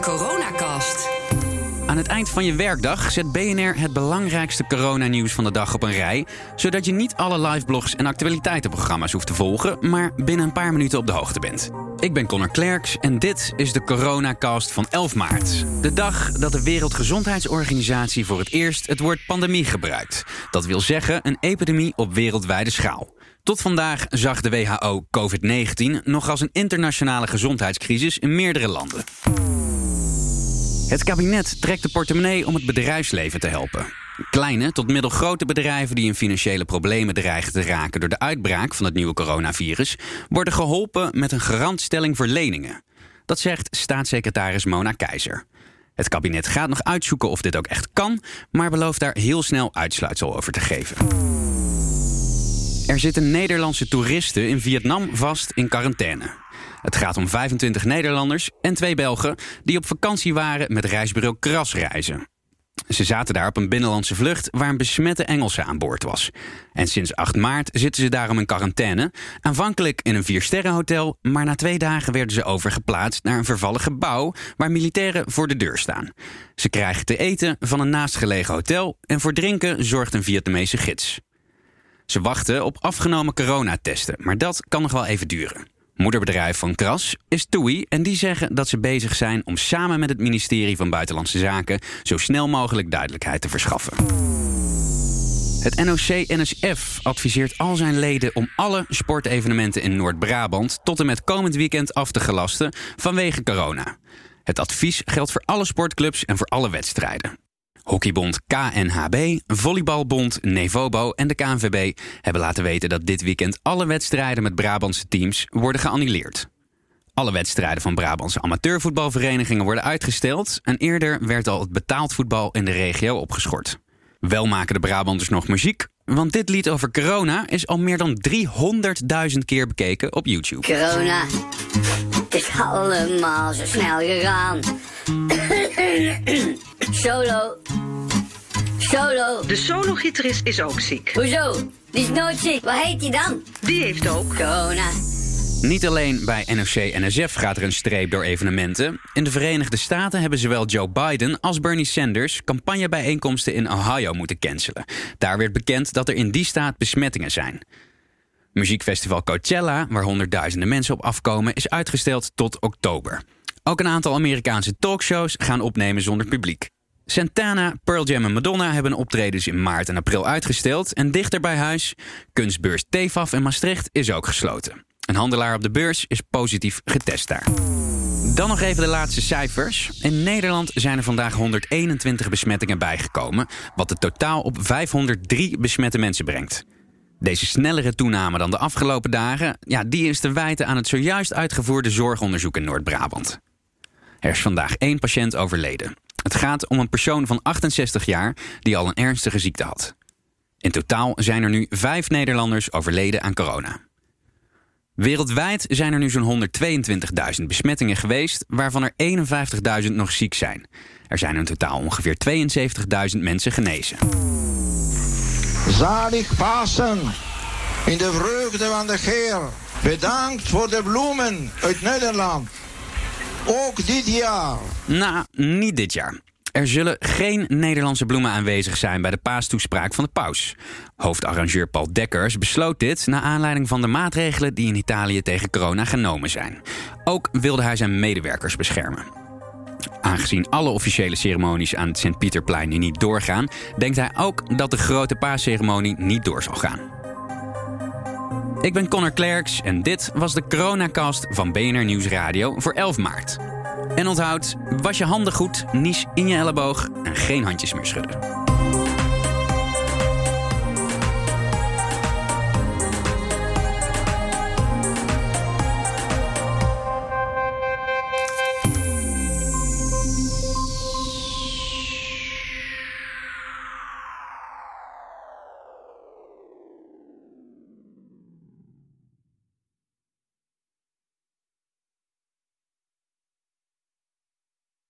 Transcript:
coronacast. Aan het eind van je werkdag zet BNR het belangrijkste coronanieuws van de dag op een rij, zodat je niet alle liveblogs en actualiteitenprogramma's hoeft te volgen, maar binnen een paar minuten op de hoogte bent. Ik ben Connor Klerks en dit is de coronacast van 11 maart. De dag dat de Wereldgezondheidsorganisatie voor het eerst het woord pandemie gebruikt. Dat wil zeggen een epidemie op wereldwijde schaal. Tot vandaag zag de WHO COVID-19 nog als een internationale gezondheidscrisis in meerdere landen. Het kabinet trekt de portemonnee om het bedrijfsleven te helpen. Kleine tot middelgrote bedrijven die in financiële problemen dreigen te raken door de uitbraak van het nieuwe coronavirus, worden geholpen met een garantstelling voor leningen. Dat zegt staatssecretaris Mona Keizer. Het kabinet gaat nog uitzoeken of dit ook echt kan, maar belooft daar heel snel uitsluitsel over te geven. Er zitten Nederlandse toeristen in Vietnam vast in quarantaine. Het gaat om 25 Nederlanders en twee Belgen die op vakantie waren met reisbureau Kras reizen. Ze zaten daar op een binnenlandse vlucht waar een besmette Engelse aan boord was. En sinds 8 maart zitten ze daarom in quarantaine. Aanvankelijk in een viersterrenhotel, maar na twee dagen werden ze overgeplaatst naar een vervallen gebouw waar militairen voor de deur staan. Ze krijgen te eten van een naastgelegen hotel en voor drinken zorgt een Vietnamese gids. Ze wachten op afgenomen coronatesten, maar dat kan nog wel even duren. Moederbedrijf van Kras is TUI en die zeggen dat ze bezig zijn om samen met het ministerie van Buitenlandse Zaken zo snel mogelijk duidelijkheid te verschaffen. Het NOC-NSF adviseert al zijn leden om alle sportevenementen in Noord-Brabant tot en met komend weekend af te gelasten vanwege corona. Het advies geldt voor alle sportclubs en voor alle wedstrijden. Hockeybond KNHB, Volleybalbond Nevobo en de KNVB hebben laten weten dat dit weekend alle wedstrijden met Brabantse teams worden geannuleerd. Alle wedstrijden van Brabantse amateurvoetbalverenigingen worden uitgesteld en eerder werd al het betaald voetbal in de regio opgeschort. Wel maken de Brabanters nog muziek, want dit lied over corona is al meer dan 300.000 keer bekeken op YouTube. Corona, het is allemaal zo snel gegaan. Solo. Solo. De solo-gitarist is ook ziek. Hoezo? Die is nooit ziek. Waar heet die dan? Die heeft ook. Corona. Niet alleen bij NOC-NSF gaat er een streep door evenementen. In de Verenigde Staten hebben zowel Joe Biden als Bernie Sanders campagnebijeenkomsten in Ohio moeten cancelen. Daar werd bekend dat er in die staat besmettingen zijn. Muziekfestival Coachella, waar honderdduizenden mensen op afkomen, is uitgesteld tot oktober. Ook een aantal Amerikaanse talkshows gaan opnemen zonder publiek. Santana, Pearl Jam en Madonna hebben optredens in maart en april uitgesteld. En dichter bij huis, kunstbeurs TEFAF in Maastricht is ook gesloten. Een handelaar op de beurs is positief getest daar. Dan nog even de laatste cijfers. In Nederland zijn er vandaag 121 besmettingen bijgekomen, wat het totaal op 503 besmette mensen brengt. Deze snellere toename dan de afgelopen dagen, ja, die is te wijten aan het zojuist uitgevoerde zorgonderzoek in Noord-Brabant. Er is vandaag één patiënt overleden. Het gaat om een persoon van 68 jaar die al een ernstige ziekte had. In totaal zijn er nu vijf Nederlanders overleden aan corona. Wereldwijd zijn er nu zo'n 122.000 besmettingen geweest, waarvan er 51.000 nog ziek zijn. Er zijn in totaal ongeveer 72.000 mensen genezen. Zalig Pasen in de vreugde van de Heer. Bedankt voor de bloemen uit Nederland. Ook dit jaar. Nou, niet dit jaar. Er zullen geen Nederlandse bloemen aanwezig zijn bij de paastoespraak van de paus. Hoofdarrangeur Paul Dekkers besloot dit na aanleiding van de maatregelen die in Italië tegen corona genomen zijn. Ook wilde hij zijn medewerkers beschermen. Aangezien alle officiële ceremonies aan het Sint-Pieterplein nu niet doorgaan, denkt hij ook dat de grote paasceremonie niet door zal gaan. Ik ben Connor Klerks en dit was de coronacast van BNR Nieuwsradio voor 11 maart. En onthoud, was je handen goed, nies in je elleboog en geen handjes meer schudden.